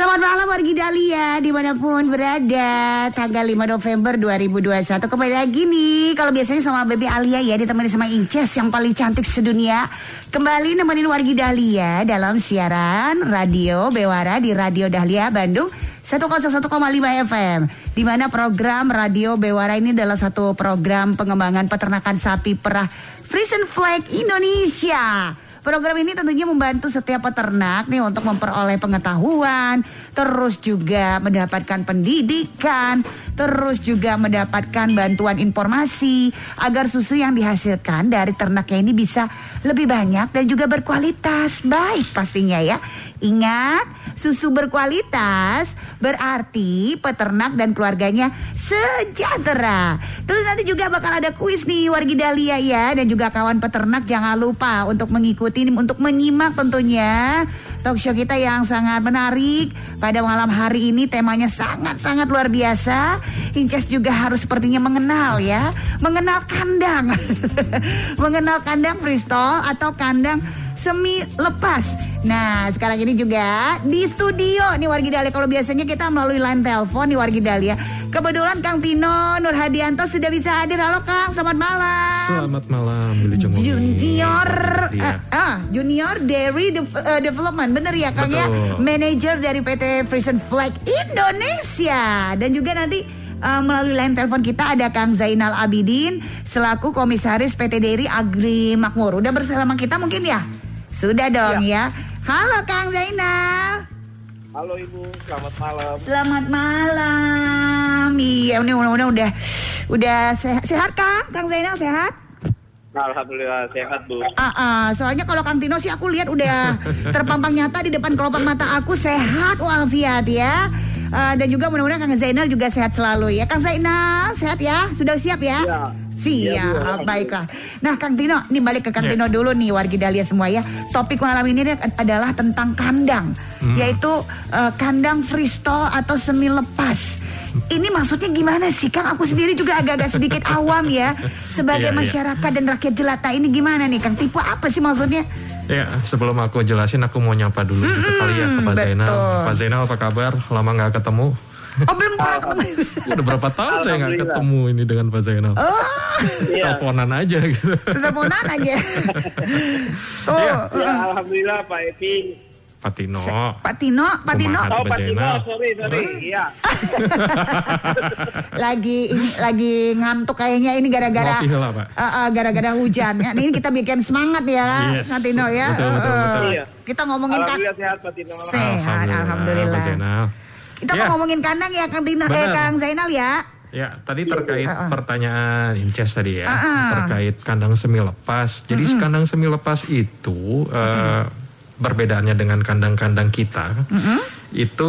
Selamat malam wargi Dahlia di mana pun berada. Tanggal 5 November 2021 Kembali lagi nih Kalau biasanya sama Baby Alia ya Ditemani sama Inces yang paling cantik sedunia. Kembali nemenin wargi Dahlia Dalam siaran radio Bewara di Radio Dahlia Bandung 101,5 FM di mana program Radio Bewara ini adalah satu program pengembangan peternakan sapi perah Frisian Flag Indonesia Program ini tentunya membantu setiap peternak nih untuk memperoleh pengetahuan, terus juga mendapatkan pendidikan, terus juga mendapatkan bantuan informasi agar susu yang dihasilkan dari ternaknya ini bisa lebih banyak dan juga berkualitas baik pastinya ya. Ingat, susu berkualitas berarti peternak dan keluarganya sejahtera. Terus nanti juga bakal ada kuis nih wargi Dahlia ya dan juga kawan peternak jangan lupa untuk mengikuti untuk menyimak tentunya talk show kita yang sangat menarik pada malam hari ini temanya sangat-sangat luar biasa. Inces juga harus sepertinya mengenal ya, mengenal kandang, mengenal kandang freestyle atau kandang semi lepas. Nah, sekarang ini juga di studio nih Wargi Dahlia. Kalau biasanya kita melalui line telepon nih Wargi Dahlia. Kebetulan Kang Tino Nur Hadianto sudah bisa hadir. Halo Kang, selamat malam. Selamat malam, Wilujeng Junior uh, uh, Junior Dairy De uh, Development. Bener ya Kang ya? Betul. ya? Manager dari PT Frisian Flag Indonesia. Dan juga nanti uh, melalui line telepon kita ada Kang Zainal Abidin selaku komisaris PT Dairy Agri Makmur. Udah bersama kita mungkin ya? Sudah dong ya. Halo Kang Zainal. Halo Ibu, selamat malam. Selamat malam. Iya, ini udah udah udah sehat, sehat Kang? Kang Zainal sehat? Alhamdulillah sehat Bu. Ah, ah, soalnya kalau Kang Tino sih aku lihat udah terpampang nyata di depan kelopak mata aku sehat walafiat ya. Ah, dan juga mudah-mudahan Kang Zainal juga sehat selalu ya. Kang Zainal sehat ya? Sudah siap ya? Ya. Siap, Ya, Bu. baiklah. Nah, Kang Tino, ini balik ke Kang Ya. Tino dulu nih, wargi Dahlia semua ya. Topik malam ini adalah tentang kandang, yaitu eh, kandang freestyle atau semi lepas. Ini maksudnya gimana sih, Kang? Aku sendiri juga agak-agak sedikit awam ya, sebagai Iya, iya. masyarakat dan rakyat jelata ini gimana nih, Kang? Tipe apa sih maksudnya? Ya, sebelum aku jelasin aku mau nyapa dulu gitu kali ya ke Pak Zainal. Pak Zainal apa kabar? Lama nggak ketemu. Oh, belum pernah ketemu. Udah berapa tahun saya nggak Alhamdulillah. ketemu ini dengan Pak Zainal. Oh, Iya. Teleponan aja gitu. teleponan aja. oh, Iya. Ya, Alhamdulillah Pak Epi. Pak Tino. Pak Tino, Pak Tino Kumaha? Oh Pak Pak Tino, Zainal. sorry sorry. Iya. lagi ini lagi ngantuk kayaknya ini gara-gara lah, Pak. Eh, eh, gara-gara hujan. Ya, ini kita bikin semangat ya, Yes. Kang Tino ya. Betul, betul, betul. Iya. Kita ngomongin kan Alhamdulillah sehat Pak Tino. sehat, alhamdulillah. Pak Zainal. Kita Ya. mau ngomongin kandang ya, Kang Tino, eh. Kang Zainal ya. Ya, tadi terkait Ah, ah. pertanyaan Inces tadi ya, Ah, ah. terkait kandang semi lepas. Jadi kandang semi lepas itu eh, perbedaannya dengan kandang-kandang kita, itu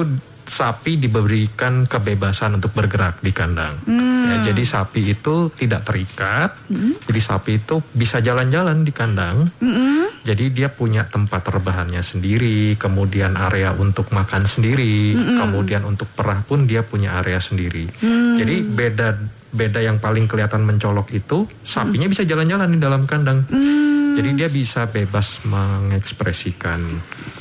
sapi diberikan kebebasan untuk bergerak di kandang. Ya, jadi sapi itu tidak terikat, jadi sapi itu bisa jalan-jalan di kandang. Jadi dia punya tempat rebahannya sendiri, kemudian area untuk makan sendiri, kemudian untuk perah pun dia punya area sendiri. Jadi beda beda yang paling kelihatan mencolok itu sapinya bisa jalan-jalan di dalam kandang. Jadi dia bisa bebas mengekspresikan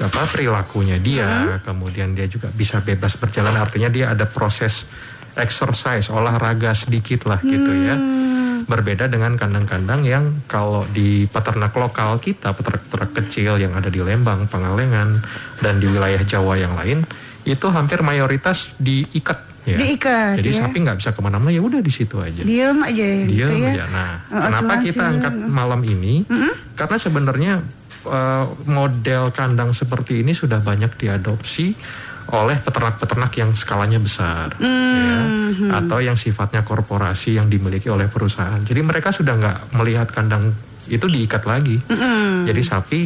apa perilakunya dia, kemudian dia juga bisa bebas berjalan. Artinya dia ada proses exercise, olahraga sedikit lah gitu ya. Berbeda dengan kandang-kandang yang kalau di peternak lokal kita, peternak-peternak kecil yang ada di Lembang, Pangalengan, dan di wilayah Jawa yang lain, itu hampir mayoritas diikat. Ya. Diikat, Jadi ya. sapi nggak bisa ke mana-mana, ya udah di situ aja. Diem aja gitu Diam ya. aja. Nah, Oh, kenapa cuman kita sih. angkat malam ini? Karena sebenarnya eh, model kandang seperti ini sudah banyak diadopsi oleh peternak-peternak yang skalanya besar, ya, atau yang sifatnya korporasi yang dimiliki oleh perusahaan. Jadi mereka sudah nggak melihat kandang itu diikat lagi. Jadi sapi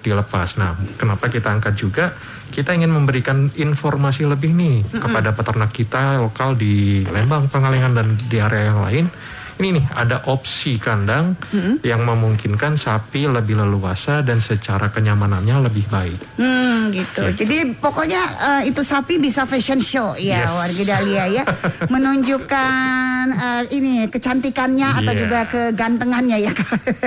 dilepas. Nah, kenapa kita angkat juga? Kita ingin memberikan informasi lebih nih kepada peternak kita lokal di Lembang, Pengalengan dan di area yang lain ini nih ada opsi kandang yang memungkinkan sapi lebih leluasa dan secara kenyamanannya lebih baik. Hmm gitu. Jadi pokoknya eh, itu sapi bisa fashion show ya Yes. warga Dahlia ya, menunjukkan eh, ini kecantikannya atau Iya. juga kegantengannya ya.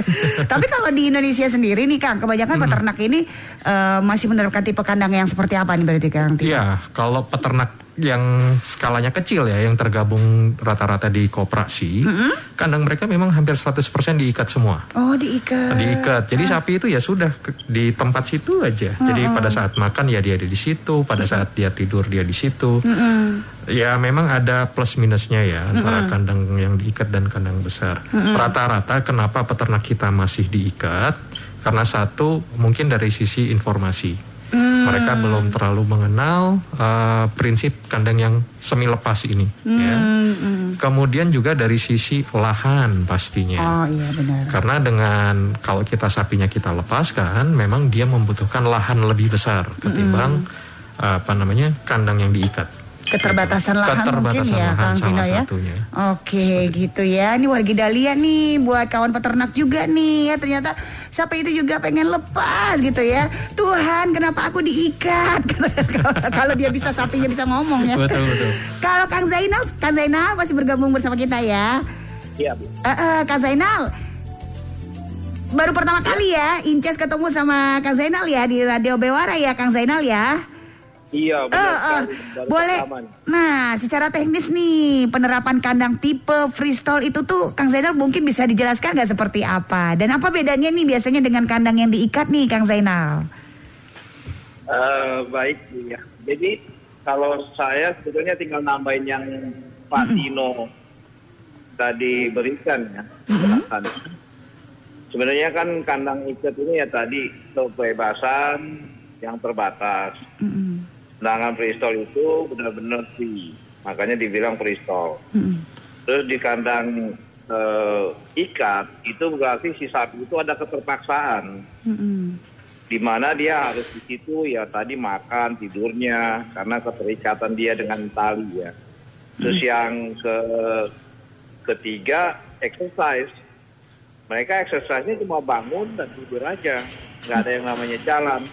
Tapi kalau di Indonesia sendiri nih Kang, kebanyakan Hmm. peternak ini eh, masih menerapkan tipe kandang yang seperti apa nih berarti Kang? Iya, kalau peternak yang skalanya kecil ya, yang tergabung rata-rata di koperasi, kandang mereka memang hampir 100% diikat semua. Oh diikat. diikat. Jadi sapi itu ya sudah ke- di tempat situ aja. Jadi pada saat makan ya dia ada di situ, pada saat dia tidur dia di situ. Ya memang ada plus minusnya ya antara kandang yang diikat dan kandang besar. Rata-rata kenapa peternak kita masih diikat? Karena satu mungkin dari sisi informasi. Mereka belum terlalu mengenal uh, prinsip kandang yang semi lepas ini. ya. Kemudian juga dari sisi lahan pastinya. Oh iya benar. Karena dengan kalau kita sapinya kita lepaskan, memang dia membutuhkan lahan lebih besar ketimbang apa namanya kandang yang diikat. Keterbatasan lahan Keterbatasan mungkin ya lahan Kang Pino ya. satunya. Oke gitu ya. Ini warga Dahlia nih buat kawan peternak juga nih ya ternyata sapi itu juga pengen lepas gitu ya. Tuhan kenapa aku diikat? Kalau dia bisa sapinya bisa ngomong ya. Betul betul. Kalau Kang Zainal, Kang Zainal masih bergabung bersama kita ya. Iya, Bu. Eh, eh, Kang Zainal. Baru pertama kali ya Inces ketemu sama Kang Zainal ya di Radio Bewara ya Kang Zainal ya. Iya, benar sekali. Baru boleh. Nah, secara teknis nih penerapan kandang tipe freestyle itu tuh Kang Zainal mungkin bisa dijelaskan nggak seperti apa dan apa bedanya nih biasanya dengan kandang yang diikat nih Kang Zainal? Eh, baik, ya. Jadi kalau saya sebetulnya tinggal nambahin yang Pak tadi berikan ya. Sebenarnya kan kandang ikat ini ya tadi kebebasan yang terbatas. Sedangkan freestyle itu benar-benar free. Makanya dibilang freestyle. Mm-mm. Terus di kandang eh, ikat itu berarti si sapi itu ada keterpaksaan. Mm-mm. di mana dia harus di situ ya tadi makan tidurnya karena keterikatan dia dengan tali ya. Terus yang ke ketiga exercise. Mereka exercise-nya cuma bangun dan tidur aja, nggak ada yang namanya jalan.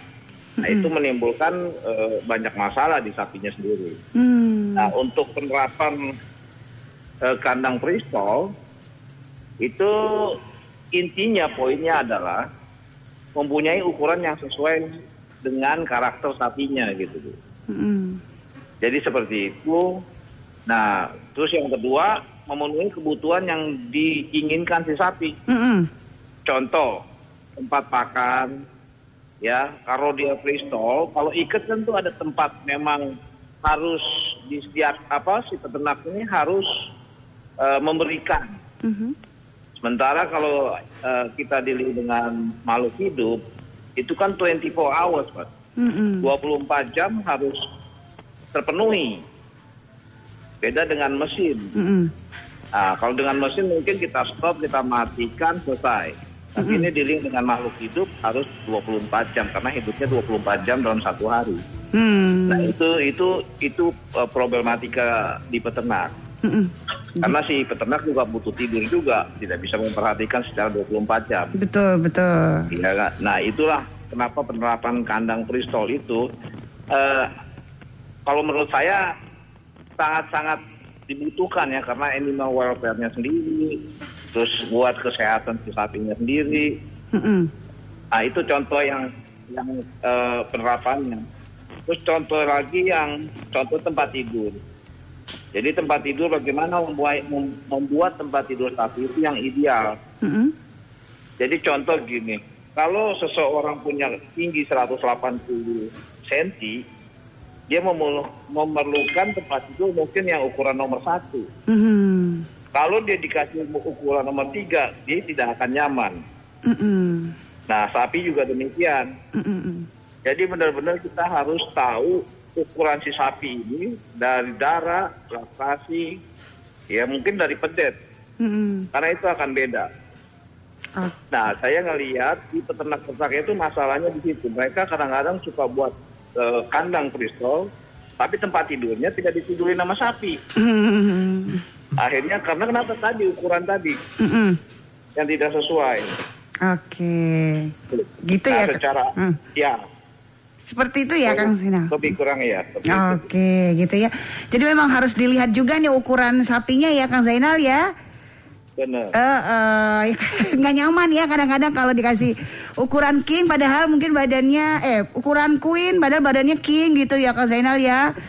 Nah itu menimbulkan eh, banyak masalah di sapinya sendiri. Hmm. Nah untuk penerapan eh, kandang freestyle itu intinya poinnya adalah mempunyai ukuran yang sesuai dengan karakter sapinya gitu. Mm-mm. Jadi seperti itu. Nah, terus yang kedua memenuhi kebutuhan yang diinginkan si sapi. Mm-mm. Contoh tempat pakan, ya. Kalau dia freestyle, kalau ikat kan tuh ada tempat memang harus disediakan apa si peternak ini harus eh, memberikan. Mhm. Sementara kalau eh, kita dealing dengan makhluk hidup, itu kan 24 hours, Pak. Mm-mm. 24 jam harus terpenuhi. Beda dengan mesin. Mm-mm. Nah, kalau dengan mesin mungkin kita stop, kita matikan, selesai. Tapi ini dealing dengan makhluk hidup harus 24 jam karena hidupnya 24 jam dalam satu hari. Hmm. Nah, itu itu itu eh, problematika di peternak. Mm-mm. Karena si peternak juga butuh tidur juga, tidak bisa memperhatikan secara 24 jam. Betul, betul. Kak. Nah itulah kenapa penerapan kandang kristol itu eh, kalau menurut saya sangat-sangat dibutuhkan ya karena animal welfare-nya sendiri, terus buat kesehatan si sapinya sendiri. Mm-mm. Nah itu contoh yang yang eh, penerapannya. Terus contoh lagi yang contoh tempat tidur. Jadi tempat tidur bagaimana membuat mem- membuat tempat tidur sapi itu yang ideal. Mm-mm. Jadi contoh gini, kalau seseorang punya tinggi 180 cm, dia memerlukan tempat tidur mungkin yang ukuran nomor satu. Mhm. Kalau dia dikasih ukuran nomor tiga, dia tidak akan nyaman. Mm-mm. Nah, sapi juga demikian. Mm-mm. Jadi benar-benar kita harus tahu ukuran si sapi ini dari darah, laktasi, ya mungkin dari pedet, Mm-mm. karena itu akan beda. Oh. Nah, saya ngelihat di peternak-peternak itu masalahnya di situ. Mereka kadang-kadang suka buat eh, kandang kristol, tapi tempat tidurnya tidak ditiduri nama sapi. Mhm. Akhirnya karena kenapa tadi ukuran tadi Mm-mm. yang tidak sesuai. Oke. Gitu Nah, ya. secara Hmm. ya Seperti itu ya Kang Zainal. lebih kurang ya. Oke, gitu ya. Jadi memang harus dilihat juga nih ukuran sapinya ya Kang Zainal ya. Benar. Eh, eh, nggak nyaman ya kadang-kadang kalau dikasih ukuran king padahal mungkin badannya eh ukuran queen padahal badannya king gitu ya Kak Zainal ya.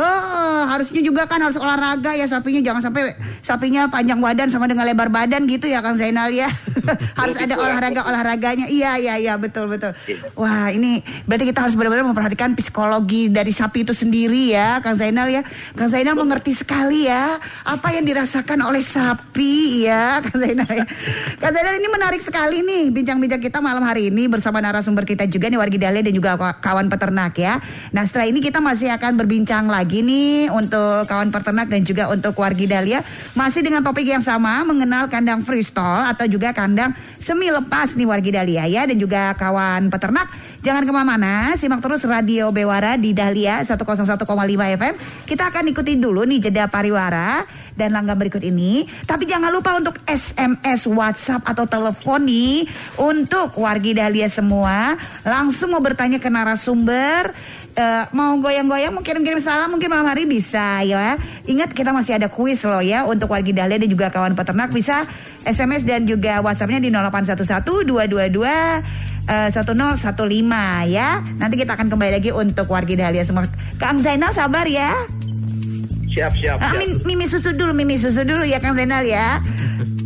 Oh, harusnya juga kan harus olahraga ya sapinya jangan sampai sapinya panjang badan sama dengan lebar badan gitu ya Kang Zainal ya. harus ada olahraga olahraganya. Iya iya iya betul betul. Wah, ini berarti kita harus benar-benar memperhatikan psikologi dari sapi itu sendiri ya Kang Zainal ya. Kang Zainal mengerti sekali ya apa yang dirasakan oleh sapi ya Kang Zainal ya. Kang Zainal ini menarik sekali nih bincang-bincang kita malam hari ini bersama narasumber kita juga nih Wargi Dahlia dan juga kawan peternak ya. Nah setelah ini kita masih akan berbincang lagi nih untuk kawan peternak dan juga untuk Wargi Dahlia masih dengan topik yang sama mengenal kandang freestyle atau juga kandang semi lepas nih Wargi Dahlia ya dan juga kawan peternak jangan ke mana-mana simak terus Radio Bewara di Dahlia 101,5 FM kita akan ikuti dulu nih jeda pariwara dan langgam berikut ini. Tapi jangan lupa untuk SMS WhatsApp atau telepon nih untuk Wargi Dahlia semua. Langsung mau bertanya ke narasumber Eh, mau goyang-goyang mau kirim-kirim salam mungkin malam hari bisa ya. Ingat kita masih ada kuis loh ya untuk wargi Dahlia dan juga kawan peternak. Bisa SMS dan juga WhatsAppnya di 0811 222 eh, 1015 ya nanti kita akan kembali lagi untuk wargi Dahlia semua Kang Zainal sabar ya Siap siap. Ah, siap. mi- mimi susu dulu mimi susu dulu ya Kang Zainal ya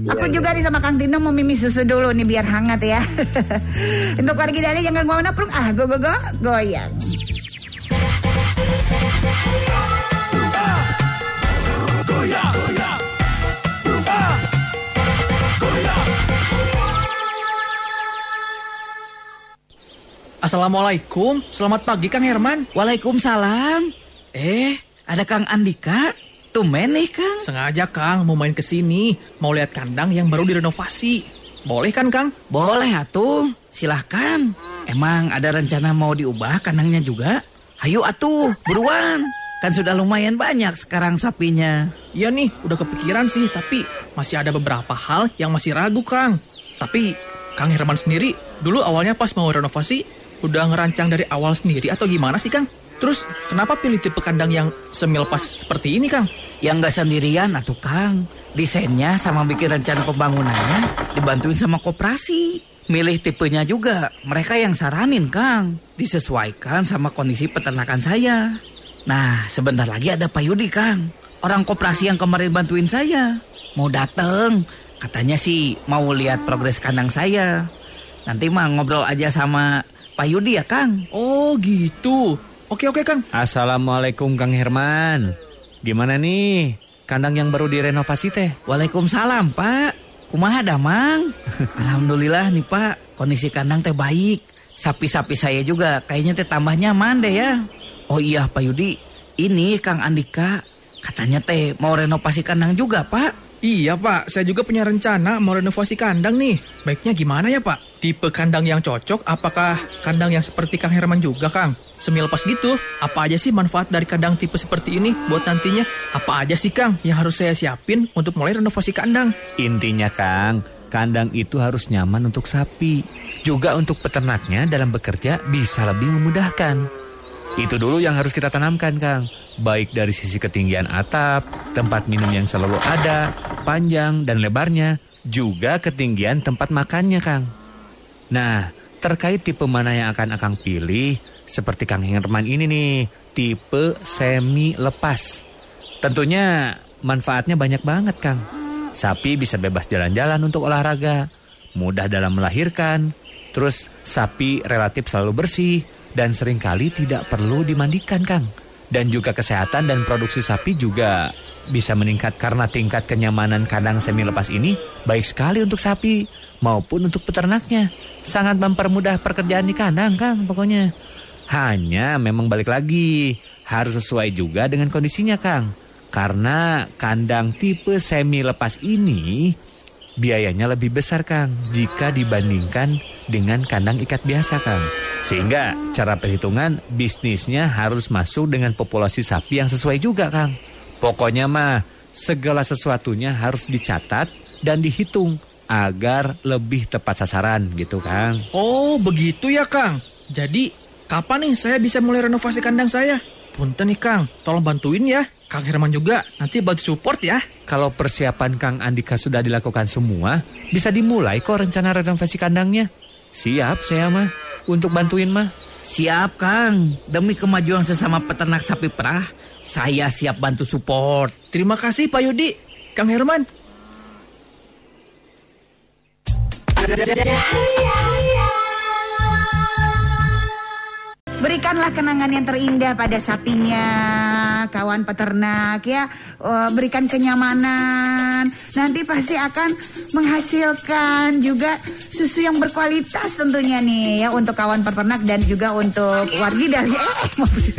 Aku juga nih sama Kang Tino mau mimi susu dulu nih biar hangat ya. Untuk wargi Dahlia jangan ke mana-mana Prung. Ah go go go goyang. Assalamualaikum, selamat pagi Kang Herman. Waalaikumsalam. Eh, ada Kang Andika. Tumben nih Kang. Sengaja Kang mau main ke sini, mau lihat kandang yang baru direnovasi. Boleh kan Kang? Boleh atuh, silahkan. Emang ada rencana mau diubah kandangnya juga? Hayu atuh, buruan. Kan sudah lumayan banyak sekarang sapinya. Iya nih, udah kepikiran sih, tapi masih ada beberapa hal yang masih ragu Kang. Tapi Kang Herman sendiri dulu awalnya pas mau renovasi udah ngerancang dari awal sendiri atau gimana sih Kang? Terus kenapa pilih tipe kandang yang semil pas seperti ini Kang? Yang nggak sendirian atuh Kang. Desainnya sama bikin rencana pembangunannya dibantuin sama koperasi. Milih tipenya juga, mereka yang saranin Kang. Disesuaikan sama kondisi peternakan saya. Nah, sebentar lagi ada Pak Yudi Kang. Orang koperasi yang kemarin bantuin saya. Mau dateng, katanya sih mau lihat progres kandang saya. Nanti mah ngobrol aja sama Pak Yudi ya Kang. Oh gitu. Oke oke Kang. Assalamualaikum Kang Herman. Gimana nih? Kandang yang baru direnovasi teh? Waalaikumsalam Pak Kumaha damang Alhamdulillah nih Pak Kondisi kandang teh baik Sapi-sapi saya juga kayaknya teh tambah nyaman deh ya Oh iya Pak Yudi Ini Kang Andika Katanya teh mau renovasi kandang juga Pak Iya Pak, saya juga punya rencana mau renovasi kandang nih. Baiknya gimana ya Pak? Tipe kandang yang cocok, apakah kandang yang seperti Kang Herman juga Kang? Semil pas gitu, apa aja sih manfaat dari kandang tipe seperti ini buat nantinya? Apa aja sih Kang yang harus saya siapin untuk mulai renovasi kandang? Intinya Kang, kandang itu harus nyaman untuk sapi. Juga untuk peternaknya dalam bekerja bisa lebih memudahkan. Itu dulu yang harus kita tanamkan Kang. Baik dari sisi ketinggian atap, tempat minum yang selalu ada, panjang dan lebarnya, juga ketinggian tempat makannya Kang. Nah, terkait tipe mana yang akan Akang pilih, seperti Kang Herman ini nih, tipe semi lepas. Tentunya manfaatnya banyak banget Kang. Sapi bisa bebas jalan-jalan untuk olahraga, mudah dalam melahirkan, terus sapi relatif selalu bersih, dan sering kali tidak perlu dimandikan Kang. Dan juga kesehatan dan produksi sapi juga bisa meningkat karena tingkat kenyamanan kandang semi lepas ini baik sekali untuk sapi maupun untuk peternaknya. Sangat mempermudah pekerjaan di kandang Kang pokoknya. Hanya memang balik lagi harus sesuai juga dengan kondisinya Kang. Karena kandang tipe semi lepas ini biayanya lebih besar Kang jika dibandingkan dengan kandang ikat biasa Kang. Sehingga cara perhitungan bisnisnya harus masuk dengan populasi sapi yang sesuai juga Kang. Pokoknya mah segala sesuatunya harus dicatat dan dihitung agar lebih tepat sasaran gitu Kang. Oh, begitu ya, Kang. Jadi, kapan nih saya bisa mulai renovasi kandang saya? Punten nih, Kang. Tolong bantuin ya. Kang Herman juga nanti bantu support ya. Kalau persiapan Kang Andika sudah dilakukan semua, bisa dimulai kok rencana renovasi kandangnya. Siap saya mah untuk bantuin mah. Siap Kang, demi kemajuan sesama peternak sapi perah, saya siap bantu support. Terima kasih Pak Yudi. Kang Herman, Berikanlah kenangan yang terindah pada sapinya, kawan peternak ya. Eh, berikan kenyamanan. Nanti pasti akan menghasilkan juga susu yang berkualitas tentunya nih ya untuk kawan peternak dan juga untuk warga dari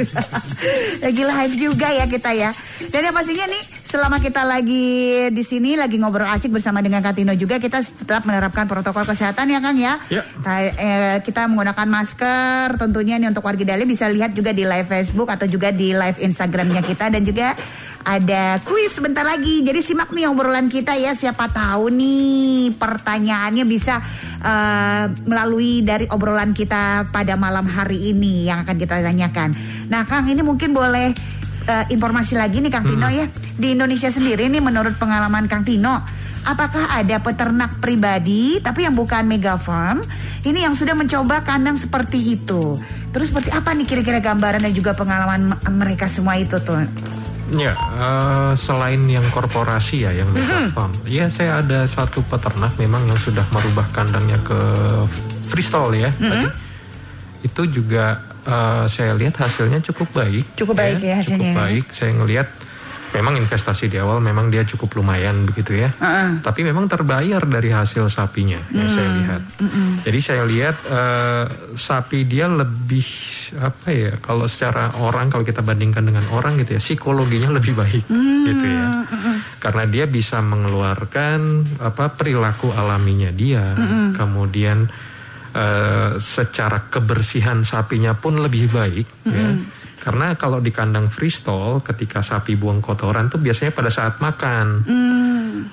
lagi live juga ya kita ya. Dan yang pastinya nih selama kita lagi di sini lagi ngobrol asik bersama dengan Katino juga kita tetap menerapkan protokol kesehatan ya Kang ya. Ya. Ta- eh, kita menggunakan masker tentunya nih untuk warga Dali bisa lihat juga di live Facebook atau juga di live Instagramnya kita dan juga ada kuis sebentar lagi. Jadi simak nih obrolan kita ya siapa tahu nih pertanyaannya bisa eh, melalui dari obrolan kita pada malam hari ini yang akan kita tanyakan. Nah Kang ini mungkin boleh eh, informasi lagi nih Kang Tino ya. Di Indonesia sendiri nih menurut pengalaman Kang Tino, apakah ada peternak pribadi tapi yang bukan mega farm ini yang sudah mencoba kandang seperti itu? Terus seperti apa nih kira-kira gambaran dan juga pengalaman mereka semua itu tuh? Ya, eh, selain yang korporasi ya, yang mega farm. Ya, saya ada satu peternak memang yang sudah merubah kandangnya ke freestyle ya. Tadi. Itu juga eh, saya lihat hasilnya cukup baik. Cukup baik ya hasilnya. Cukup baik. Saya ngelihat memang investasi di awal memang dia cukup lumayan begitu ya. Tapi memang terbayar dari hasil sapinya yang saya lihat. Jadi saya lihat eh, sapi dia lebih apa ya? Kalau secara orang kalau kita bandingkan dengan orang gitu ya, psikologinya lebih baik gitu ya. Karena dia bisa mengeluarkan apa perilaku alaminya dia. Kemudian eh, secara kebersihan sapinya pun lebih baik ya. Karena kalau di kandang freestall ketika sapi buang kotoran tuh biasanya pada saat makan.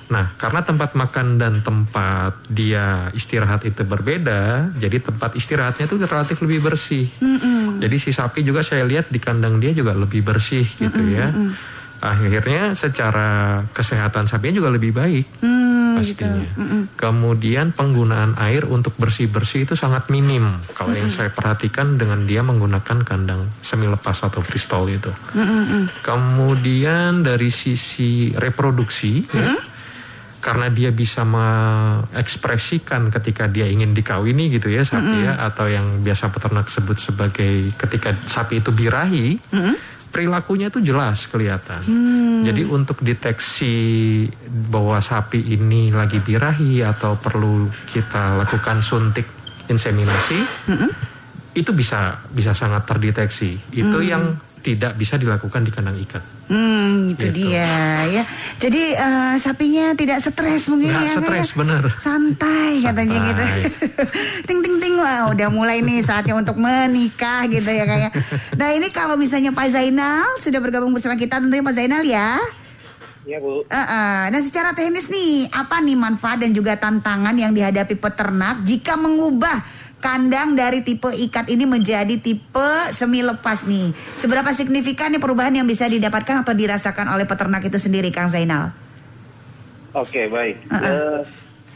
Nah, karena tempat makan dan tempat dia istirahat itu berbeda, jadi tempat istirahatnya itu relatif lebih bersih. Jadi si sapi juga saya lihat di kandang dia juga lebih bersih gitu ya. Akhirnya secara kesehatan sapinya juga lebih baik pastinya. Kemudian penggunaan air untuk bersih-bersih itu sangat minim. Kalau yang saya perhatikan dengan dia menggunakan kandang semi lepas atau freestyle itu. Kemudian dari sisi reproduksi, ya, karena dia bisa mengekspresikan ketika dia ingin dikawini gitu ya sapi ya, atau yang biasa peternak sebut sebagai ketika sapi itu birahi, perilakunya itu jelas kelihatan. Jadi untuk deteksi bahwa sapi ini lagi birahi atau perlu kita lakukan suntik inseminasi, itu bisa bisa sangat terdeteksi. Itu yang tidak bisa dilakukan di kandang ikat. Hmm, itu Gitu. dia ya. Jadi eh, sapinya tidak stres mungkin Nggak ya. stres, kayak bener. Santai, katanya Santai. gitu. ting ting ting wah udah mulai nih saatnya untuk menikah gitu ya kayak. Nah, ini kalau misalnya Pak Zainal sudah bergabung bersama kita tentunya Pak Zainal ya. Iya Bu. Eh, eh. Nah secara teknis nih apa nih manfaat dan juga tantangan yang dihadapi peternak jika mengubah kandang dari tipe ikat ini menjadi tipe semi lepas nih. Seberapa signifikan nih perubahan yang bisa didapatkan atau dirasakan oleh peternak itu sendiri Kang Zainal? Oke baik. Uh-uh. Eh,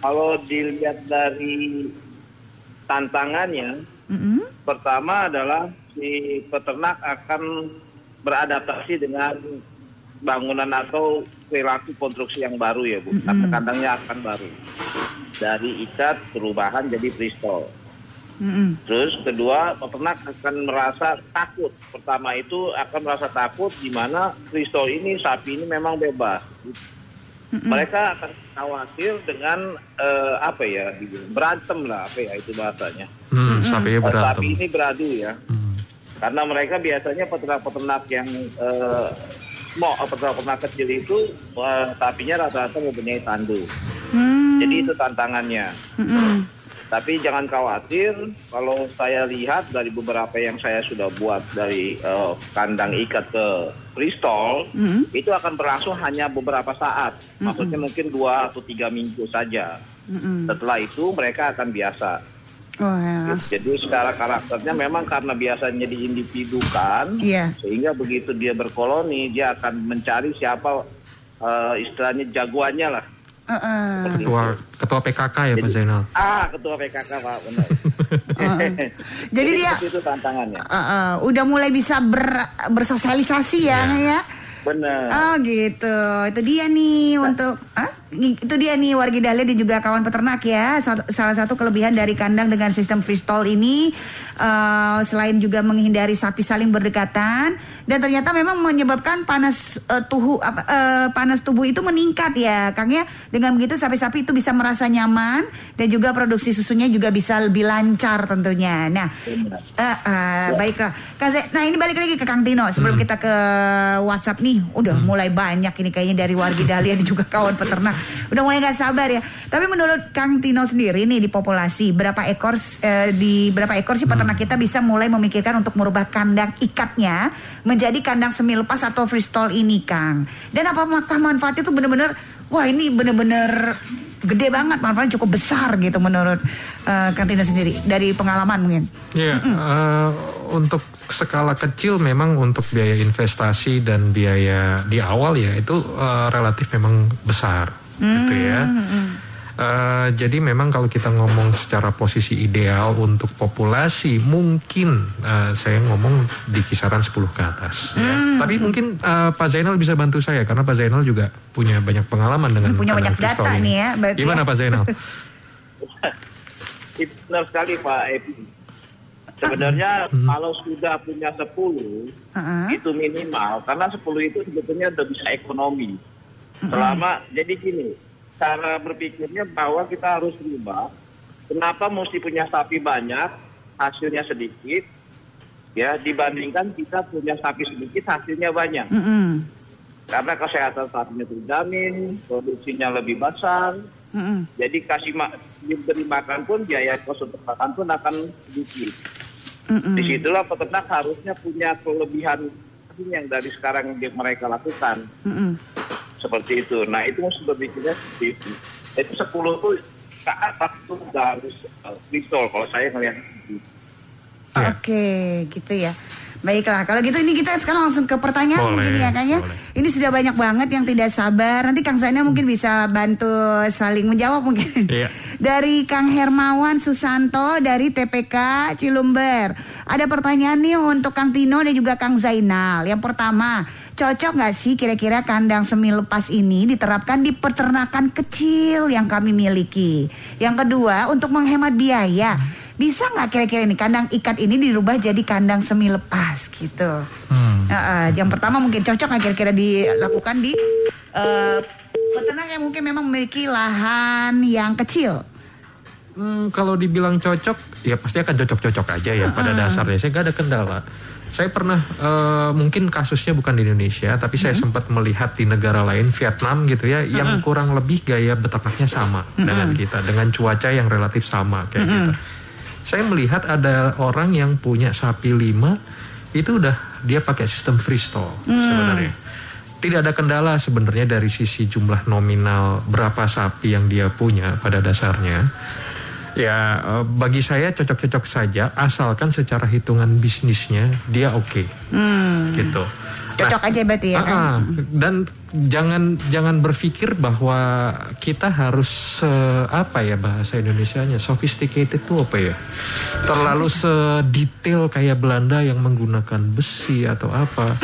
kalau dilihat dari tantangannya, Mm-mm. pertama adalah si peternak akan beradaptasi dengan bangunan atau perilaku konstruksi yang baru ya bu. Karena kandangnya akan baru. Dari ikat perubahan jadi freestyle. Mm-mm. Terus kedua peternak akan merasa takut. Pertama itu akan merasa takut di mana freestyle ini sapi ini memang bebas. Mereka akan khawatir dengan eh, apa ya berantem lah apa ya itu bahasanya. Hmm, sapinya Eh, berantem. Sapi ini beradu ya. Hmm. Karena mereka biasanya peternak-peternak yang eh, mau peternak-peternak kecil itu eh, sapinya rata-rata mempunyai tandu. Hmm. Jadi itu tantangannya. Mm-mm. Tapi jangan khawatir, kalau saya lihat dari beberapa yang saya sudah buat dari eh, kandang ikat ke freestall, Mm-mm. itu akan berlangsung hanya beberapa saat. Maksudnya mungkin dua atau tiga minggu saja. Mm-mm. Setelah itu mereka akan biasa. Oh, ya. Jadi secara karakternya memang karena biasanya diindividukan, Iya. sehingga begitu dia berkoloni dia akan mencari siapa eh, istilahnya jagoannya lah. Heeh. Ketua ketua PKK ya Pak Zainal. Ah, ketua PKK Pak, benar. Jadi dia- seperti itu tantangannya. Uh, uh, udah mulai bisa ber- bersosialisasi ya, Iya. ya. Benar. Oh gitu, itu dia nih untuk, ah, itu dia nih wargi dahlia dan juga kawan peternak ya. Sal- Salah satu kelebihan dari kandang dengan sistem freestall ini, eh, selain juga menghindari sapi saling berdekatan, dan ternyata memang menyebabkan panas tubuh, apa, eh, panas tubuh itu meningkat ya, Kang ya. Dengan begitu sapi-sapi itu bisa merasa nyaman dan juga produksi susunya juga bisa lebih lancar tentunya. Nah. Eh, eh, baiklah. Kak Ze- nah ini balik lagi ke Kang Tino sebelum kita ke WhatsApp nih, udah mulai banyak ini kayaknya dari wargi dahlia dan juga kawan peternak. Udah mulai nggak sabar ya. Tapi menurut Kang Tino sendiri nih di populasi berapa ekor eh, di berapa ekor sih peternak kita bisa mulai memikirkan untuk merubah kandang ikatnya menjadi kandang semi lepas atau freestall ini, Kang. Dan apakah manfaatnya tuh bener-bener wah ini bener-bener gede banget manfaatnya cukup besar gitu menurut eh, Kang Tino sendiri dari pengalaman mungkin. Ya, eh, untuk skala kecil memang untuk biaya investasi dan biaya di awal ya itu eh, relatif memang besar, gitu ya. Eh, jadi memang kalau kita ngomong secara posisi ideal untuk populasi mungkin eh, saya ngomong di kisaran 10 ke atas. ya. Tapi mungkin eh, Pak Zainal bisa bantu saya karena Pak Zainal juga punya banyak pengalaman dengan Punya banyak data ini. nih ya, berarti Gimana ya. Pak Zainal? Benar sekali Pak Epi. Sebenarnya kalau sudah punya 10 Heeh. itu minimal karena 10 itu sebetulnya udah bisa ekonomi. Selama jadi gini, cara berpikirnya bahwa kita harus berubah. Kenapa mesti punya sapi banyak, hasilnya sedikit, ya dibandingkan kita punya sapi sedikit, hasilnya banyak. Mm-mm. Karena kesehatan sapinya terjamin, produksinya lebih besar, Mm-mm. jadi kasih ma diberi makan pun biaya kos untuk makan pun akan sedikit. Mm-mm. Di situlah peternak harusnya punya kelebihan yang dari sekarang yang mereka lakukan Mm-mm. Seperti itu. Nah itu berpikirnya seperti itu. Itu 10 tuh ke atas tuh udah harus uh, pistol kalau saya ngelihat. Ya. Oke, gitu ya. Baiklah, kalau gitu ini kita sekarang langsung ke pertanyaan Boleh, mungkin ya Kang ya. boleh. Ini sudah banyak banget yang tidak sabar. Nanti Kang Zainal mungkin bisa bantu saling menjawab mungkin. Iya. Dari Kang Hermawan Susanto dari TPK Cilumber. Ada pertanyaan nih untuk Kang Tino dan juga Kang Zainal. Yang pertama, cocok nggak sih kira-kira kandang semi lepas ini diterapkan di peternakan kecil yang kami miliki? Yang kedua, untuk menghemat biaya. Bisa nggak kira-kira ini kandang ikat ini dirubah jadi kandang semi lepas gitu? Hmm. Nah, eh, yang pertama mungkin cocok nggak kira-kira dilakukan di eh, peternak yang mungkin memang memiliki lahan yang kecil. Hmm, kalau dibilang cocok, ya pasti akan cocok-cocok aja ya pada dasarnya. Saya nggak ada kendala. Saya pernah eh, mungkin kasusnya bukan di Indonesia, tapi saya sempat melihat di negara lain, Vietnam gitu ya, yang kurang lebih gaya beternaknya sama dengan kita, dengan cuaca yang relatif sama kayak gitu. Saya melihat ada orang yang punya sapi lima, itu udah dia pakai sistem freestall sebenarnya. Tidak ada kendala sebenarnya dari sisi jumlah nominal berapa sapi yang dia punya pada dasarnya. Ya eh, bagi saya cocok-cocok saja asalkan secara hitungan bisnisnya dia oke gitu. Cocok aja berarti ya kan? Ah, ah. dan jangan jangan berpikir bahwa kita harus se apa ya bahasa Indonesianya sophisticated itu apa ya? Terlalu sedetail kayak Belanda yang menggunakan besi atau apa.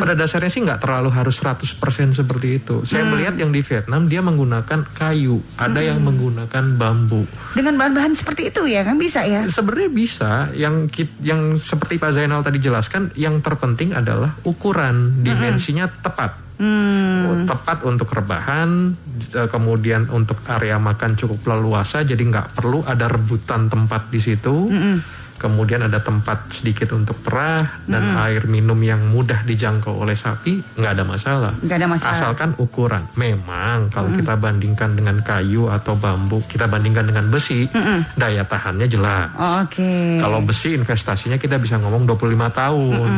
Pada dasarnya sih nggak terlalu harus 100% seperti itu. Saya melihat yang di Vietnam dia menggunakan kayu. Ada yang menggunakan bambu. Dengan bahan-bahan seperti itu ya kan bisa ya? Sebenarnya bisa. Yang yang seperti Pak Zainal tadi jelaskan, yang terpenting adalah ukuran. Dimensinya tepat. Oh, Tepat untuk rebahan, eh, kemudian untuk area makan cukup leluasa, jadi nggak perlu ada rebutan tempat di situ. Kemudian ada tempat sedikit untuk perah dan air minum yang mudah dijangkau oleh sapi nggak ada masalah. Nggak ada masalah. Asalkan ukuran. Memang kalau kita bandingkan dengan kayu atau bambu, kita bandingkan dengan besi, daya tahannya jelas. Oh, Oke. Kalau besi investasinya kita bisa ngomong 25 tahun.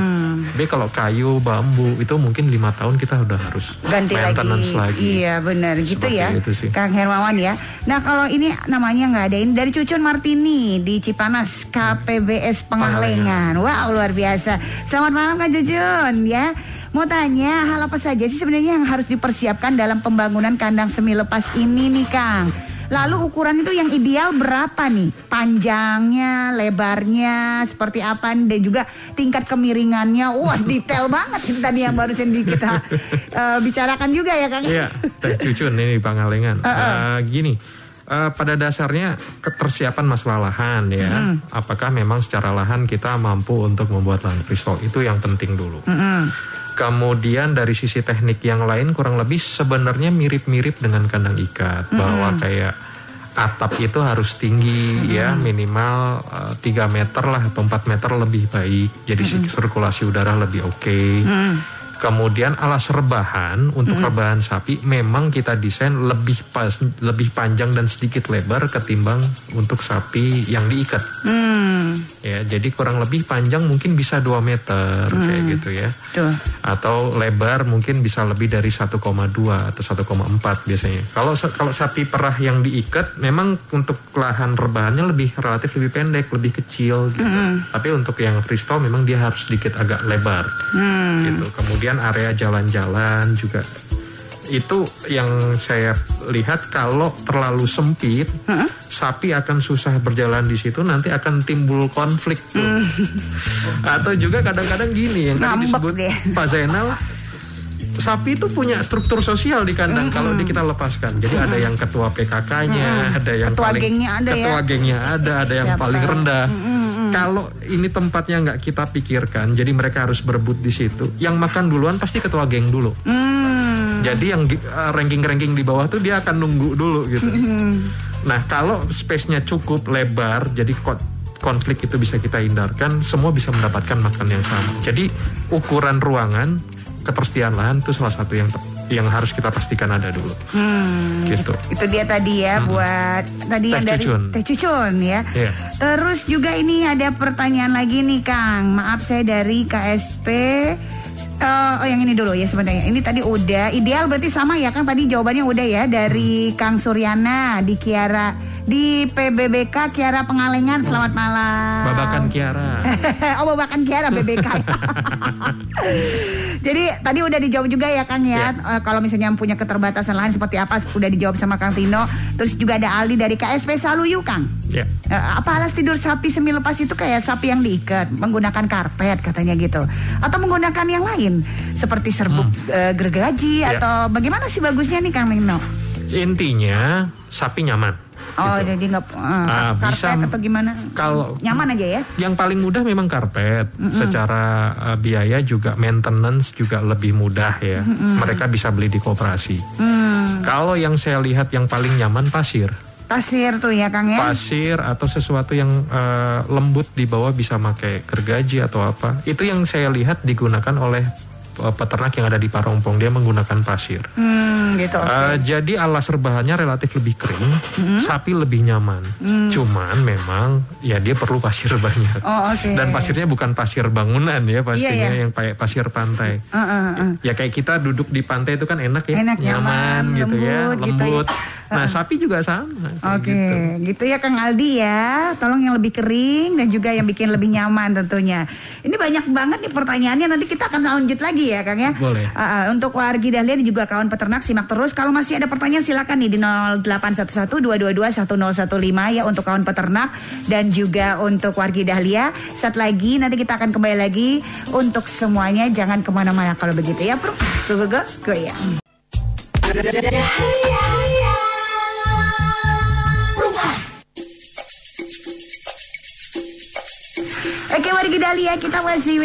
Tapi kalau kayu, bambu itu mungkin lima tahun kita udah harus ganti maintenance lagi. Iya benar gitu Seperti ya, itu sih. Kang Hermawan ya. Nah kalau ini namanya nggak ada ini dari Cucun Martini di Cipanas KPBS Pengalengan. Wow luar biasa. Selamat malam Kang Cucun ya. Mau tanya hal apa saja sih sebenarnya yang harus dipersiapkan dalam pembangunan kandang semi lepas ini nih Kang? Lalu ukuran itu yang ideal berapa nih? Panjangnya, lebarnya, seperti apa dan juga tingkat kemiringannya. Wah, detail banget ini tadi yang barusan di kita eh, bicarakan juga ya, Kang. Iya, Teh Cucun ini Pangalengan. Eh, gini, eh, pada dasarnya ketersiapan masalah lahan ya. Hmm. Apakah memang secara lahan kita mampu untuk membuat lahan freestyle itu yang penting dulu. Mm-mm. Kemudian dari sisi teknik yang lain kurang lebih sebenarnya mirip-mirip dengan kandang ikat bahwa kayak atap itu harus tinggi ya minimal eh, 3 meter lah atau 4 meter lebih baik jadi sirkulasi udara lebih oke. Kemudian alas rebahan untuk rebahan sapi memang kita desain lebih pas lebih panjang dan sedikit lebar ketimbang untuk sapi yang diikat. Hmm, Ya, jadi kurang lebih panjang mungkin bisa 2 meter kayak gitu ya tuh. atau lebar mungkin bisa lebih dari 1,2 atau 1,4 biasanya. Kalau kalau sapi perah yang diikat memang untuk lahan rebahannya lebih relatif lebih pendek, lebih kecil gitu. Tapi untuk yang freestyle memang dia harus sedikit agak lebar. Gitu. Kemudian area jalan-jalan juga itu yang saya lihat kalau terlalu sempit sapi akan susah berjalan di situ nanti akan timbul konflik tuh. atau juga kadang-kadang gini yang tadi disebut deh. Pak Zainal sapi itu punya struktur sosial di kandang kalau di kita lepaskan. Jadi ada yang ketua PKK-nya, ada yang Ketua paling gengnya ada ya. ketua gengnya ada, ada yang Siapa? paling rendah. Kalau ini tempatnya nggak kita pikirkan, jadi mereka harus berebut di situ. Yang makan duluan pasti ketua geng dulu. Hmm, Jadi yang eh, ranking-ranking di bawah tuh dia akan nunggu dulu gitu. Nah kalau space-nya cukup lebar, jadi ko- konflik itu bisa kita hindarkan, semua bisa mendapatkan makan yang sama. Jadi ukuran ruangan, ketersediaan lahan itu salah satu yang te- yang harus kita pastikan ada dulu. Gitu. itu dia tadi ya buat tadi Teh yang dari Cucun. Teh Cucun ya. Iya. Terus juga ini ada pertanyaan lagi nih Kang. Maaf saya dari KSP. Eh, oh yang ini dulu ya sebenarnya. Ini tadi udah ideal berarti sama ya Kang tadi jawabannya udah ya dari Kang Suryana di Kiara di PBBK Kiara Pengalengan. Selamat malam. Babakan Kiara. oh babakan Kiara BBK. Jadi tadi udah dijawab juga ya Kang ya. Eh, kalau misalnya punya keterbatasan lain seperti apa udah dijawab sama Kang Tino. Terus juga ada Aldi dari KSP Saluyu Kang. Ya. Eh, apa alas tidur sapi semi lepas itu kayak sapi yang diikat menggunakan karpet katanya gitu atau menggunakan yang lain seperti serbuk eh, gergaji Ya. atau bagaimana sih bagusnya nih Kang Nino? Intinya sapi nyaman. Oh gitu. jadi nggak eh, Ah, karpet bisa- atau gimana? kalau- nyaman aja ya? Yang paling mudah memang karpet. Secara uh, biaya juga maintenance juga lebih mudah ya. Mereka bisa beli di koperasi. Hmm, Kalau yang saya lihat yang paling nyaman pasir. Pasir tuh ya Kang ya? Pasir atau sesuatu yang uh, lembut di bawah bisa pakai gergaji atau apa. Itu yang saya lihat digunakan oleh peternak yang ada di Parompong dia menggunakan pasir. Hmm, gitu. Uh, jadi alas rebahannya relatif lebih kering, sapi lebih nyaman. Cuman memang ya dia perlu pasir banyak. Oh, oke. Dan pasirnya bukan pasir bangunan ya pastinya Iya, iya. yang kayak pasir pantai. Eh, eh, eh. Ya kayak kita duduk di pantai itu kan enak ya, Enak, nyaman, gitu ya, lembut gitu ya. lembut. Nah sapi juga sama. Oke, gitu. gitu. ya Kang Aldi ya. Tolong yang lebih kering dan juga yang bikin lebih nyaman tentunya. Ini banyak banget nih pertanyaannya. Nanti kita akan lanjut lagi ya Kang ya. Boleh. Uh, untuk wargi Dahlia dan juga kawan peternak simak terus. Kalau masih ada pertanyaan silakan nih di 0811-222-1015 ya untuk kawan peternak dan juga untuk wargi Dahlia. Saat lagi nanti kita akan kembali lagi untuk semuanya. Jangan ke mana-mana kalau begitu ya bro. Go go go go ya. Oke wargi Dahlia kita masih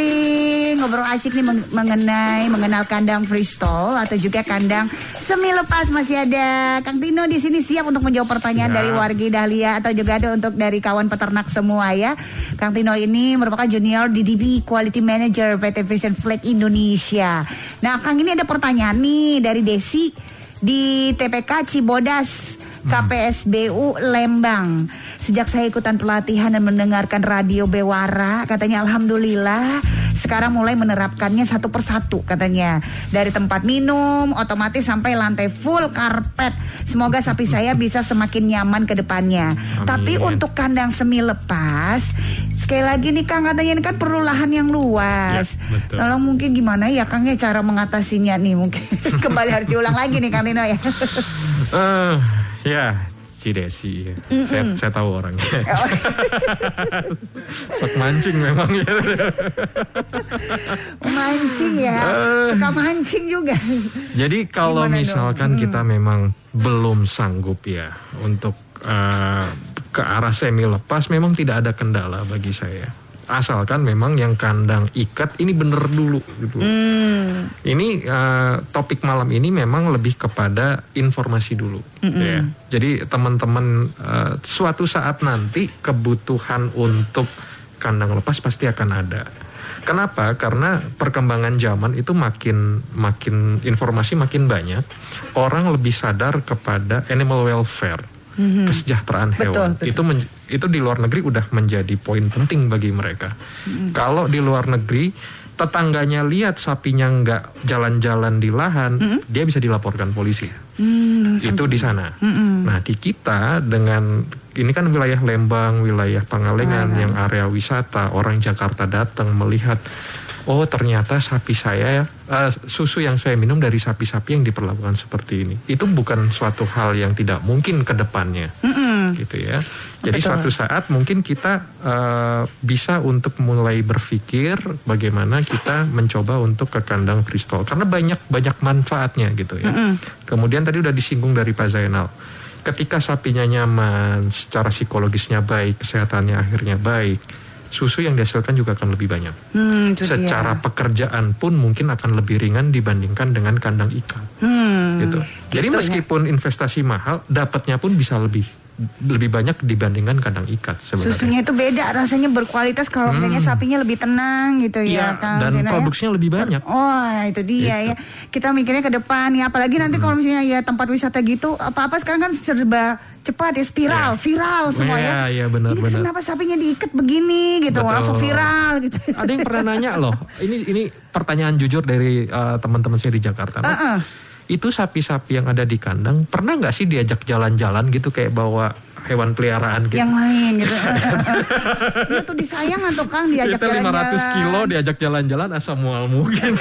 ngobrol asik nih meng- mengenai mengenal kandang freestyle atau juga kandang Semi lepas masih ada Kang Tino di sini siap untuk menjawab pertanyaan Ya. dari wargi Dahlia atau juga ada untuk dari kawan peternak semua ya. Kang Tino ini merupakan junior DDB Quality Manager PT Vision Flag Indonesia. Nah, Kang ini ada pertanyaan nih dari Desi di TPK Cibodas. KPSBU Lembang. Sejak saya ikutan pelatihan dan mendengarkan radio Bewara, katanya alhamdulillah sekarang mulai menerapkannya satu persatu katanya. Dari tempat minum, otomatis sampai lantai full karpet. Semoga sapi saya bisa semakin nyaman ke depannya. Amin. Tapi untuk kandang semi lepas, sekali lagi nih Kang katanya ini kan perlu lahan yang luas. Ya, betul. Mungkin gimana ya Kang ya cara mengatasinya nih mungkin. Kembali harus diulang lagi nih Kang Tino ya. Eh, ya, Cidesi. ya. Saya, saya tahu orangnya. Sok mancing memang ya. mancing ya. Suka mancing juga. Jadi kalau Gimana dong? misalkan Hmm. kita memang belum sanggup ya untuk eh, ke arah semi lepas, memang tidak ada kendala bagi saya. Asalkan memang yang kandang ikat ini bener dulu gitu. Hmm. Ini eh, topik malam ini memang lebih kepada informasi dulu. ya. Jadi teman-teman eh, suatu saat nanti kebutuhan untuk kandang lepas pasti akan ada. Kenapa? Karena perkembangan zaman itu makin makin informasi makin banyak, orang lebih sadar kepada animal welfare, kesejahteraan Betul, hewan. betul. Itu men- itu di luar negeri udah menjadi poin penting bagi mereka. Kalau di luar negeri tetangganya lihat sapinya nggak jalan-jalan di lahan, dia bisa dilaporkan polisi. itu di sana. Nah di kita dengan ini kan wilayah Lembang, wilayah Pangalengan yang area wisata, orang Jakarta datang melihat. Oh ternyata sapi saya eh, susu yang saya minum dari sapi-sapi yang diperlakukan seperti ini. Itu bukan suatu hal yang tidak mungkin ke depannya, gitu ya. Jadi Betul. suatu saat mungkin kita eh, bisa untuk mulai berpikir bagaimana kita mencoba untuk ke kandang freestall karena banyak banyak manfaatnya gitu ya. Kemudian tadi udah disinggung dari Pak Zainal. Ketika sapinya nyaman, secara psikologisnya baik, kesehatannya akhirnya baik, susu yang dihasilkan juga akan lebih banyak. Hmm, dia. Secara pekerjaan pun mungkin akan lebih ringan dibandingkan dengan kandang ikan. Hmm, gitu. Jadi gitu ya. meskipun investasi mahal, dapatnya pun bisa lebih lebih banyak dibandingkan kandang ikat sebenarnya. Susunya itu beda, rasanya berkualitas kalau misalnya sapinya lebih tenang gitu Hmm. Iya, ya Kang dan Tino ya. produksinya lebih banyak. Oh itu dia Gitu. ya Kita mikirnya ke depan ya Apalagi nanti Hmm. kalau misalnya ya tempat wisata gitu Apa-apa sekarang kan serba cepat ya Spiral, Iya. viral semua Iya, ya iya, benar, Ini benar. kenapa sapinya diikat begini gitu Betul. Langsung viral gitu Ada yang pernah nanya loh, ini ini pertanyaan jujur dari uh, teman-teman saya di Jakarta. Pak. Heeh. Itu sapi-sapi yang ada di kandang pernah nggak sih diajak jalan-jalan gitu kayak bawa hewan peliharaan gitu? Yang lain gitu. Iya tuh disayang atau Kang diajak Kita 500 jalan-jalan? kilo diajak jalan-jalan asal mual mungkin.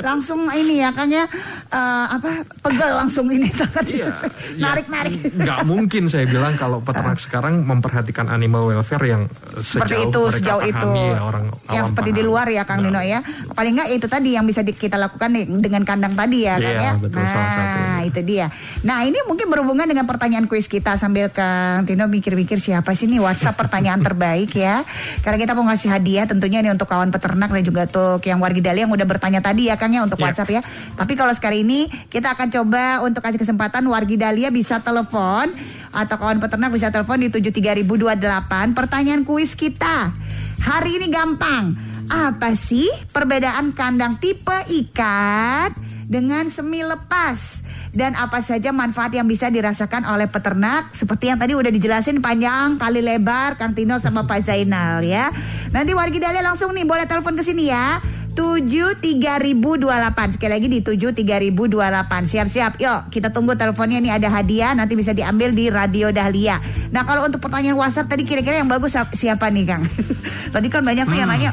Langsung ini ya Kang ya eh, Apa Pegel langsung ini. Iya, Narik-narik. Nggak mungkin saya bilang kalau peternak sekarang memperhatikan animal welfare yang seperti sejauh itu mereka sejauh itu. ya, orang yang seperti di paham. luar ya Kang Nah, Nino ya. Paling nggak itu tadi yang bisa di- kita lakukan nih dengan kandang tadi ya Kang Iya, ya. betul, salah nah satunya. Itu dia. Nah ini mungkin berhubungan dengan pertanyaan kuis kita sambil Kang Tino mikir-mikir siapa sih nih WhatsApp pertanyaan terbaik ya. Karena kita mau ngasih hadiah tentunya ini untuk kawan peternak dan juga untuk yang wargi Dali yang udah bertanya tadi ya Kang ya untuk Iya. WhatsApp ya. Tapi kalau sekali ini kita akan coba untuk kasih kesempatan wargi Dahlia bisa telepon atau kawan peternak bisa telepon di 73028 pertanyaan kuis kita hari ini gampang. Apa sih perbedaan kandang tipe ikat dengan semi lepas dan apa saja manfaat yang bisa dirasakan oleh peternak seperti yang tadi udah dijelasin panjang kali lebar Kang Tino sama Pak Zainal ya. Nanti wargi Dahlia langsung nih boleh telepon ke sini ya. 73028 sekali lagi di 73028 siap-siap yuk kita tunggu teleponnya nih ada hadiah nanti bisa diambil di Radio Dahlia nah kalau untuk pertanyaan WhatsApp tadi kira-kira yang bagus siapa nih Kang tadi kan banyak tuh yang nanya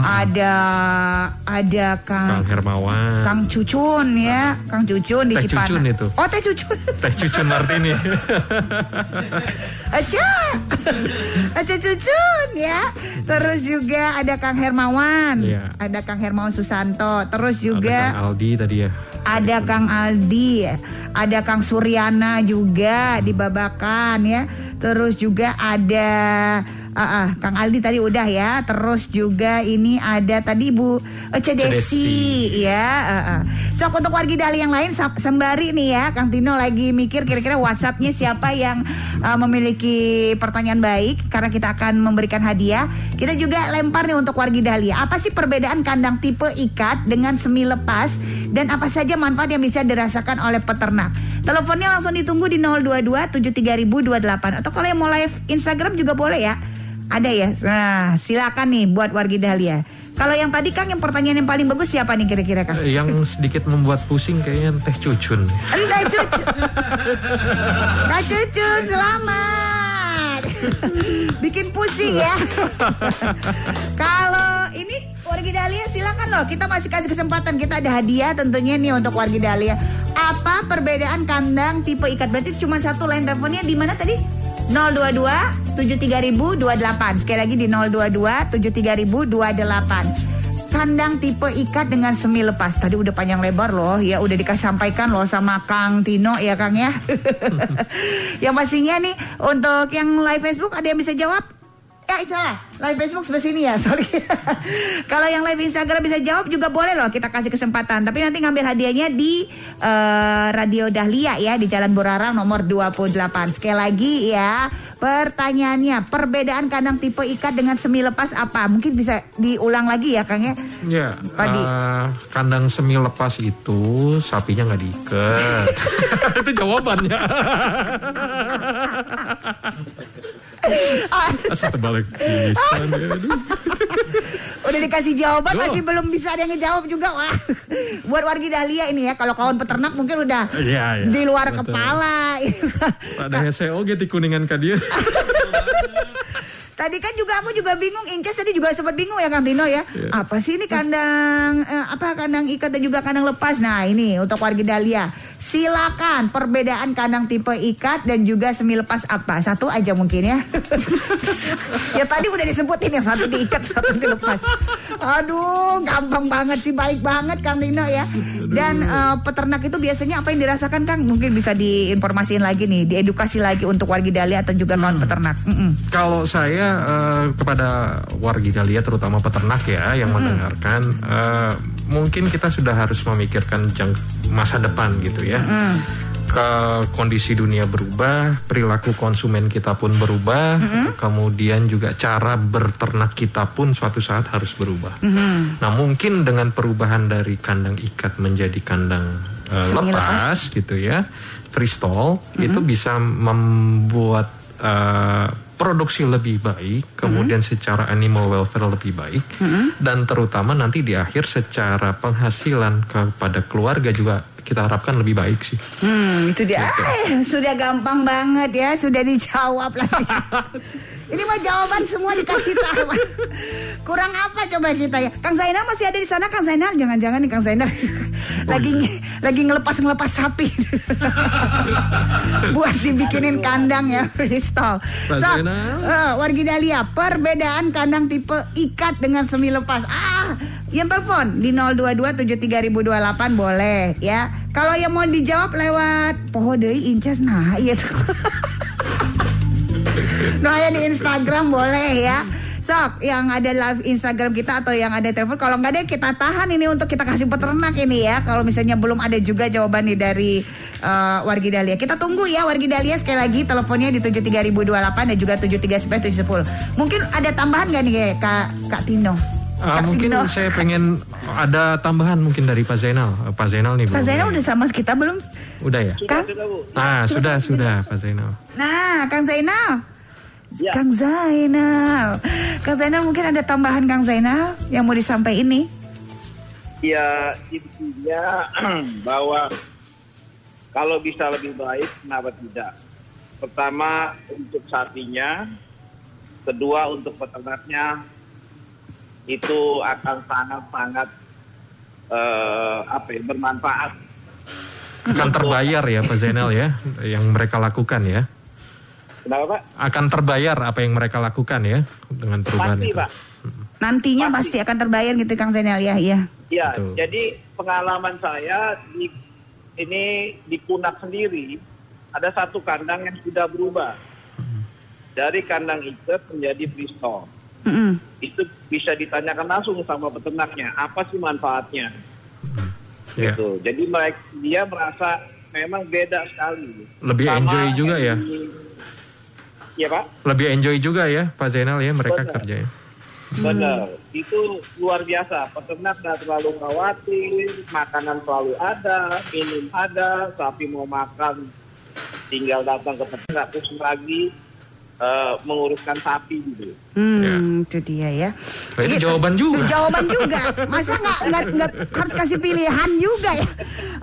ada ada Kang Kang Hermawan. Kang Cucun ya, Kang Cucun di Teh Cipanas. Cucun itu. Oh, Teh Cucun. Teh Cucun Martini. Aca. Aca Cucun ya. Terus juga ada Kang Hermawan. Iya. Ada Kang Hermawan Susanto. Terus Ada juga Kang Aldi tadi ya. ada Kang Aldi, ada Kang Suryana juga di Babakan ya. Terus juga ada Ah, Kang Aldi tadi udah ya. Terus juga ini ada tadi eh, Cedesi, ya. ah, ah. Sok untuk wargi Dali yang lain sembari nih ya, Kang Tino lagi mikir kira-kira WhatsAppnya siapa yang ah, memiliki pertanyaan baik karena kita akan memberikan hadiah. Kita juga lempar nih untuk wargi Dali. Apa sih perbedaan kandang tipe ikat dengan semi lepas dan apa saja manfaat yang bisa dirasakan oleh peternak? Teleponnya langsung ditunggu di 022 73028 atau kalau yang mau live Instagram juga boleh ya. Ada ya. Nah, silakan nih buat wargi Dahlia. Kalau yang tadi Kang yang pertanyaan yang paling bagus siapa nih kira-kira Kang? Eh, Yang sedikit membuat pusing kayaknya teh cucun. Enggak cucu. Kak cucu, selamat. Bikin pusing ya. Kalau ini wargi Dahlia silakan loh. Kita masih kasih kesempatan. Kita ada hadiah tentunya nih untuk wargi Dahlia. Apa perbedaan kandang tipe ikat? Berarti cuma satu line teleponnya di mana tadi? 022 73028. Sekali lagi di 022 73028 kandang tipe ikat dengan semi lepas. Tadi udah panjang lebar loh, ya udah dikasih sampaikan loh sama Kang Tino ya Kang ya. yang pastinya nih untuk yang live Facebook ada yang bisa jawab? Ya salah, live Facebook sebelah sini ya, sorry. Kalau yang live Instagram bisa jawab juga boleh loh, kita kasih kesempatan. Tapi nanti ngambil hadiahnya di eh, Radio Dahlia ya, di Jalan Borarang nomor 28. Sekali lagi ya, pertanyaannya, perbedaan kandang tipe ikat dengan semi lepas apa? Mungkin bisa diulang lagi ya Kang ya. Ya, Padi. eh, kandang semi lepas itu sapinya nggak diikat. itu jawabannya. Asal terbalik pisan, ya. Aduh. Udah dikasih jawaban Loh. masih belum bisa ada yang ngejawab juga wah. Buat wargi Dahlia ini ya, kalau kawan peternak mungkin udah Iya, iya. di luar Betul. kepala. Ada SEO gitu kuningan ka dia. Tadi kan juga aku juga bingung, Inces tadi juga sempat bingung ya Kang Tino ya. Iya. Apa sih ini kandang eh, apa kandang ikat dan juga kandang lepas? Nah, ini untuk warga Dahlia. Silakan perbedaan kandang tipe ikat dan juga semi lepas apa? Satu aja mungkin ya. ya tadi udah disebutin yang satu diikat, satu dilepas. Aduh, gampang banget sih, baik banget Kang Tino ya. Dan eh, peternak itu biasanya apa yang dirasakan Kang? Mungkin bisa diinformasiin lagi nih, diedukasi lagi untuk warga Dahlia atau juga kawan peternak. Mm-mm. Kalau saya eh, kepada wargi Dahlia terutama peternak ya yang mendengarkan eh, mungkin kita sudah harus memikirkan jang masa depan gitu ya. Ke kondisi dunia berubah, perilaku konsumen kita pun berubah, kemudian juga cara berternak kita pun suatu saat harus berubah. Nah mungkin dengan perubahan dari kandang ikat menjadi kandang eh, Semi lepas. gitu ya, freestyle itu bisa membuat eh, produksi lebih baik, kemudian secara animal welfare lebih baik, dan terutama nanti di akhir secara penghasilan kepada keluarga juga kita harapkan lebih baik sih. Hmm, itu dia. Eh, sudah gampang banget ya, sudah dijawab lagi. Ini mah jawaban semua dikasih tahu. Kurang apa coba kita ya? Kang Zainal masih ada di sana, Kang Zainal. Jangan-jangan nih Kang Zainal lagi lagi ngelepas-ngelepas sapi. Buat dibikinin kandang ya, freestyle. So, eh, wargi Dahlia, perbedaan kandang tipe ikat dengan semi lepas. Ah, yang telepon di 0227328 boleh ya. Kalau yang mau dijawab lewat poho deui incas nah iya tuh. Nah ya di Instagram boleh ya. Sok yang ada live Instagram kita atau yang ada telepon kalau nggak ada kita tahan ini untuk kita kasih peternak ini ya. Kalau misalnya belum ada juga jawaban nih dari eh, Wargi Dahlia. Kita tunggu ya Wargi Dahlia sekali lagi teleponnya di 73028 dan juga 739 Mungkin ada tambahan nggak nih Kak Kak Tino? Kak mungkin Tino. saya pengen ada tambahan mungkin dari Pak Zainal. Eh, Pak Zainal nih belum Zainal ya? udah sama kita belum? Udah ya? Kang? Sudah, Bu. Ah sudah sudah Pak Zainal. Nah, Kang Zainal. Ya. Kang Zainal. Kang Zainal mungkin ada tambahan Kang Zainal yang mau disampaikan ini. Ya intinya bahwa kalau bisa lebih baik, kenapa tidak? Pertama untuk sapinya, kedua untuk peternaknya itu akan sangat-sangat eh, apa ya, bermanfaat. Akan terbayar ya Pak Zainal ya yang mereka lakukan ya. Kenapa Pak? Akan terbayar apa yang mereka lakukan ya dengan perubahan Pasti itu. Pak. Nantinya pasti akan terbayar gitu Kang Zainal ya, iya. Ya, Betul. jadi pengalaman saya di ini di Punak sendiri ada satu kandang yang sudah berubah. dari kandang ikat menjadi freestall. Mm-mm. Itu bisa ditanyakan langsung sama peternaknya, apa sih manfaatnya? Ya. Gitu. Jadi mereka dia merasa memang beda sekali. Lebih enjoy juga ya? Iya Pak, Lebih enjoy juga ya Pak Zainal ya mereka Benar. kerjanya. benar. Itu luar biasa. Peternak nggak terlalu khawatir, makanan selalu ada, minum ada, sapi mau makan tinggal datang ke peternak terus lagi eh, menguruskan sapi gitu. Hmm, itu dia ya. Nah, itu Gitu. jawaban juga. Jawaban juga. Masa nggak nggak nggak harus kasih pilihan juga ya?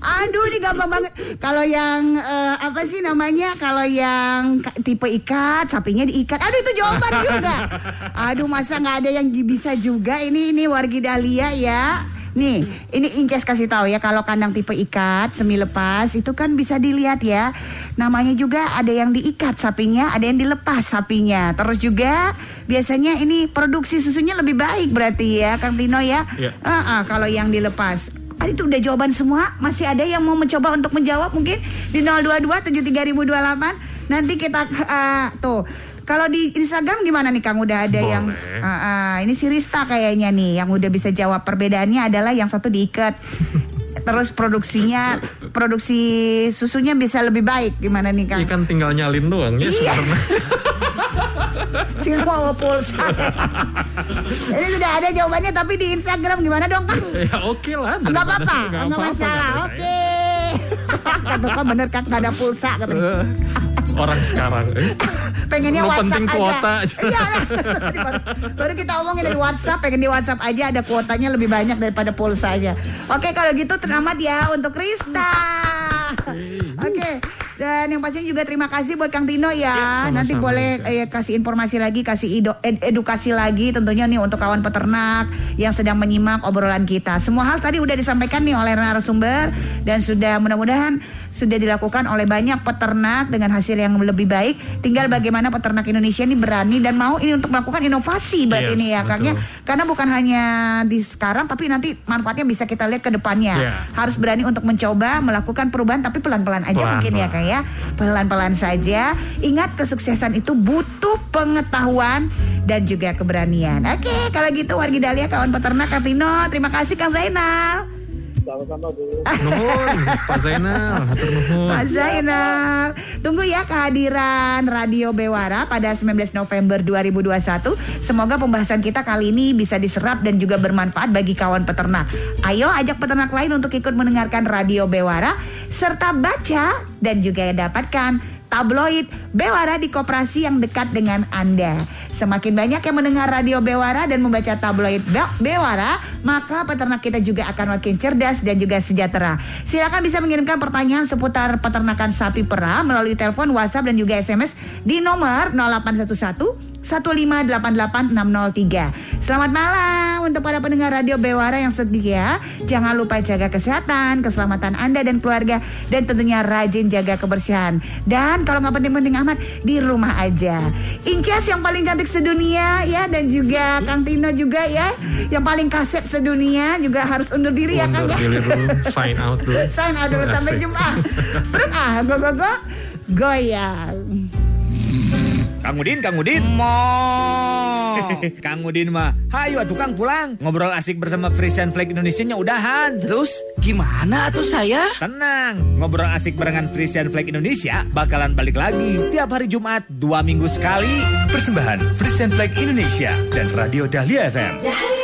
Aduh, ini gampang banget. Kalau yang eh, apa sih namanya? Kalau yang tipe ikat, sapinya diikat. Aduh, itu jawaban juga. Aduh, masa nggak ada yang bisa juga? Ini ini wargi Dahlia ya. Nih, ini Inces kasih tahu ya kalau kandang tipe ikat semi lepas itu kan bisa dilihat ya. Namanya juga ada yang diikat sapinya, ada yang dilepas sapinya. Terus juga biasanya ini produksi susunya lebih baik berarti ya, Kang Tino ya. Iya. Ah, ah, kalau yang dilepas. Ah, itu udah jawaban semua. Masih ada yang mau mencoba untuk menjawab mungkin di 022 73028. Nanti kita ah, tuh. Kalau di Instagram gimana nih Kang? Udah ada Boleh. yang Ah, ah, ini si Rista kayaknya nih yang udah bisa jawab perbedaannya adalah yang satu diikat. Terus produksinya produksi susunya bisa lebih baik gimana nih Kang? Ikan tinggal nyalin doang ya Iya. Silpo pulsa. Ini sudah ada jawabannya tapi di Instagram gimana dong Kang? ya oke lah. Enggak apa-apa, nggak enggak masalah. Oke. Kata kok bener Kang enggak ada pulsa katanya. Orang sekarang. pengennya Lu WhatsApp penting aja. kuota aja. Iya, baru, baru kita omongin dari WhatsApp, pengen di WhatsApp aja ada kuotanya lebih banyak daripada pulsanya. Oke, kalau gitu selamat ya untuk Krista. Oke. Dan yang pastinya juga terima kasih buat Kang Tino ya. sama-sama, Nanti boleh eh, kasih informasi lagi, kasih ed- edukasi lagi tentunya nih untuk kawan peternak yang sedang menyimak obrolan kita. Semua hal tadi udah disampaikan nih oleh narasumber dan sudah mudah-mudahan sudah dilakukan oleh banyak peternak dengan hasil yang lebih baik. Tinggal bagaimana peternak Indonesia ini berani dan mau ini untuk melakukan inovasi berarti Yes, ini ya Kang ya. Karena bukan hanya di sekarang tapi nanti manfaatnya bisa kita lihat ke depannya. Iya. Harus berani untuk mencoba melakukan perubahan tapi pelan-pelan aja Pelan-pelan. mungkin ya Kang ya. Pelan-pelan saja. Ingat kesuksesan itu butuh pengetahuan dan juga keberanian. Oke, kalau gitu wargi Dahlia kawan peternak Kang Tino, terima kasih Kang Zainal. Sama-sama Bu. Nuhun, Pak Zainal, hatur nuhun. Pak Zainal. Tunggu ya kehadiran Radio Bewara pada 19 November 2021. Semoga pembahasan kita kali ini bisa diserap dan juga bermanfaat bagi kawan peternak. Ayo ajak peternak lain untuk ikut mendengarkan Radio Bewara serta baca dan juga dapatkan tabloid Bewara di koperasi yang dekat dengan Anda. Semakin banyak yang mendengar radio Bewara dan membaca tabloid Be- Bewara, maka peternak kita juga akan makin cerdas dan juga sejahtera. Silakan bisa mengirimkan pertanyaan seputar peternakan sapi perah melalui telepon, WhatsApp dan juga SMS di nomor 0811 1588603. Selamat malam untuk para pendengar Radio Bewara yang setia. Jangan lupa jaga kesehatan, keselamatan Anda dan keluarga dan tentunya rajin jaga kebersihan. Dan kalau nggak penting-penting amat di rumah aja. Incas yang paling cantik sedunia ya dan juga Kang Tino juga ya yang paling kasep sedunia juga harus undur diri ya Kang Undur ya. diri dulu, sign out dulu. Sign out dulu sampai jumpa. Perut ah, go go go. Goyang. Kang Udin, Kang Udin. Mo. Kang Udin mah, hayu atuh Kang pulang. Ngobrol asik bersama Frisian Flag Indonesia-nya udahan. Terus gimana tuh saya? Tenang, ngobrol asik barengan Frisian Flag Indonesia bakalan balik lagi tiap hari Jumat dua minggu sekali. Persembahan Frisian Flag Indonesia dan Radio Dahlia FM. Dahlia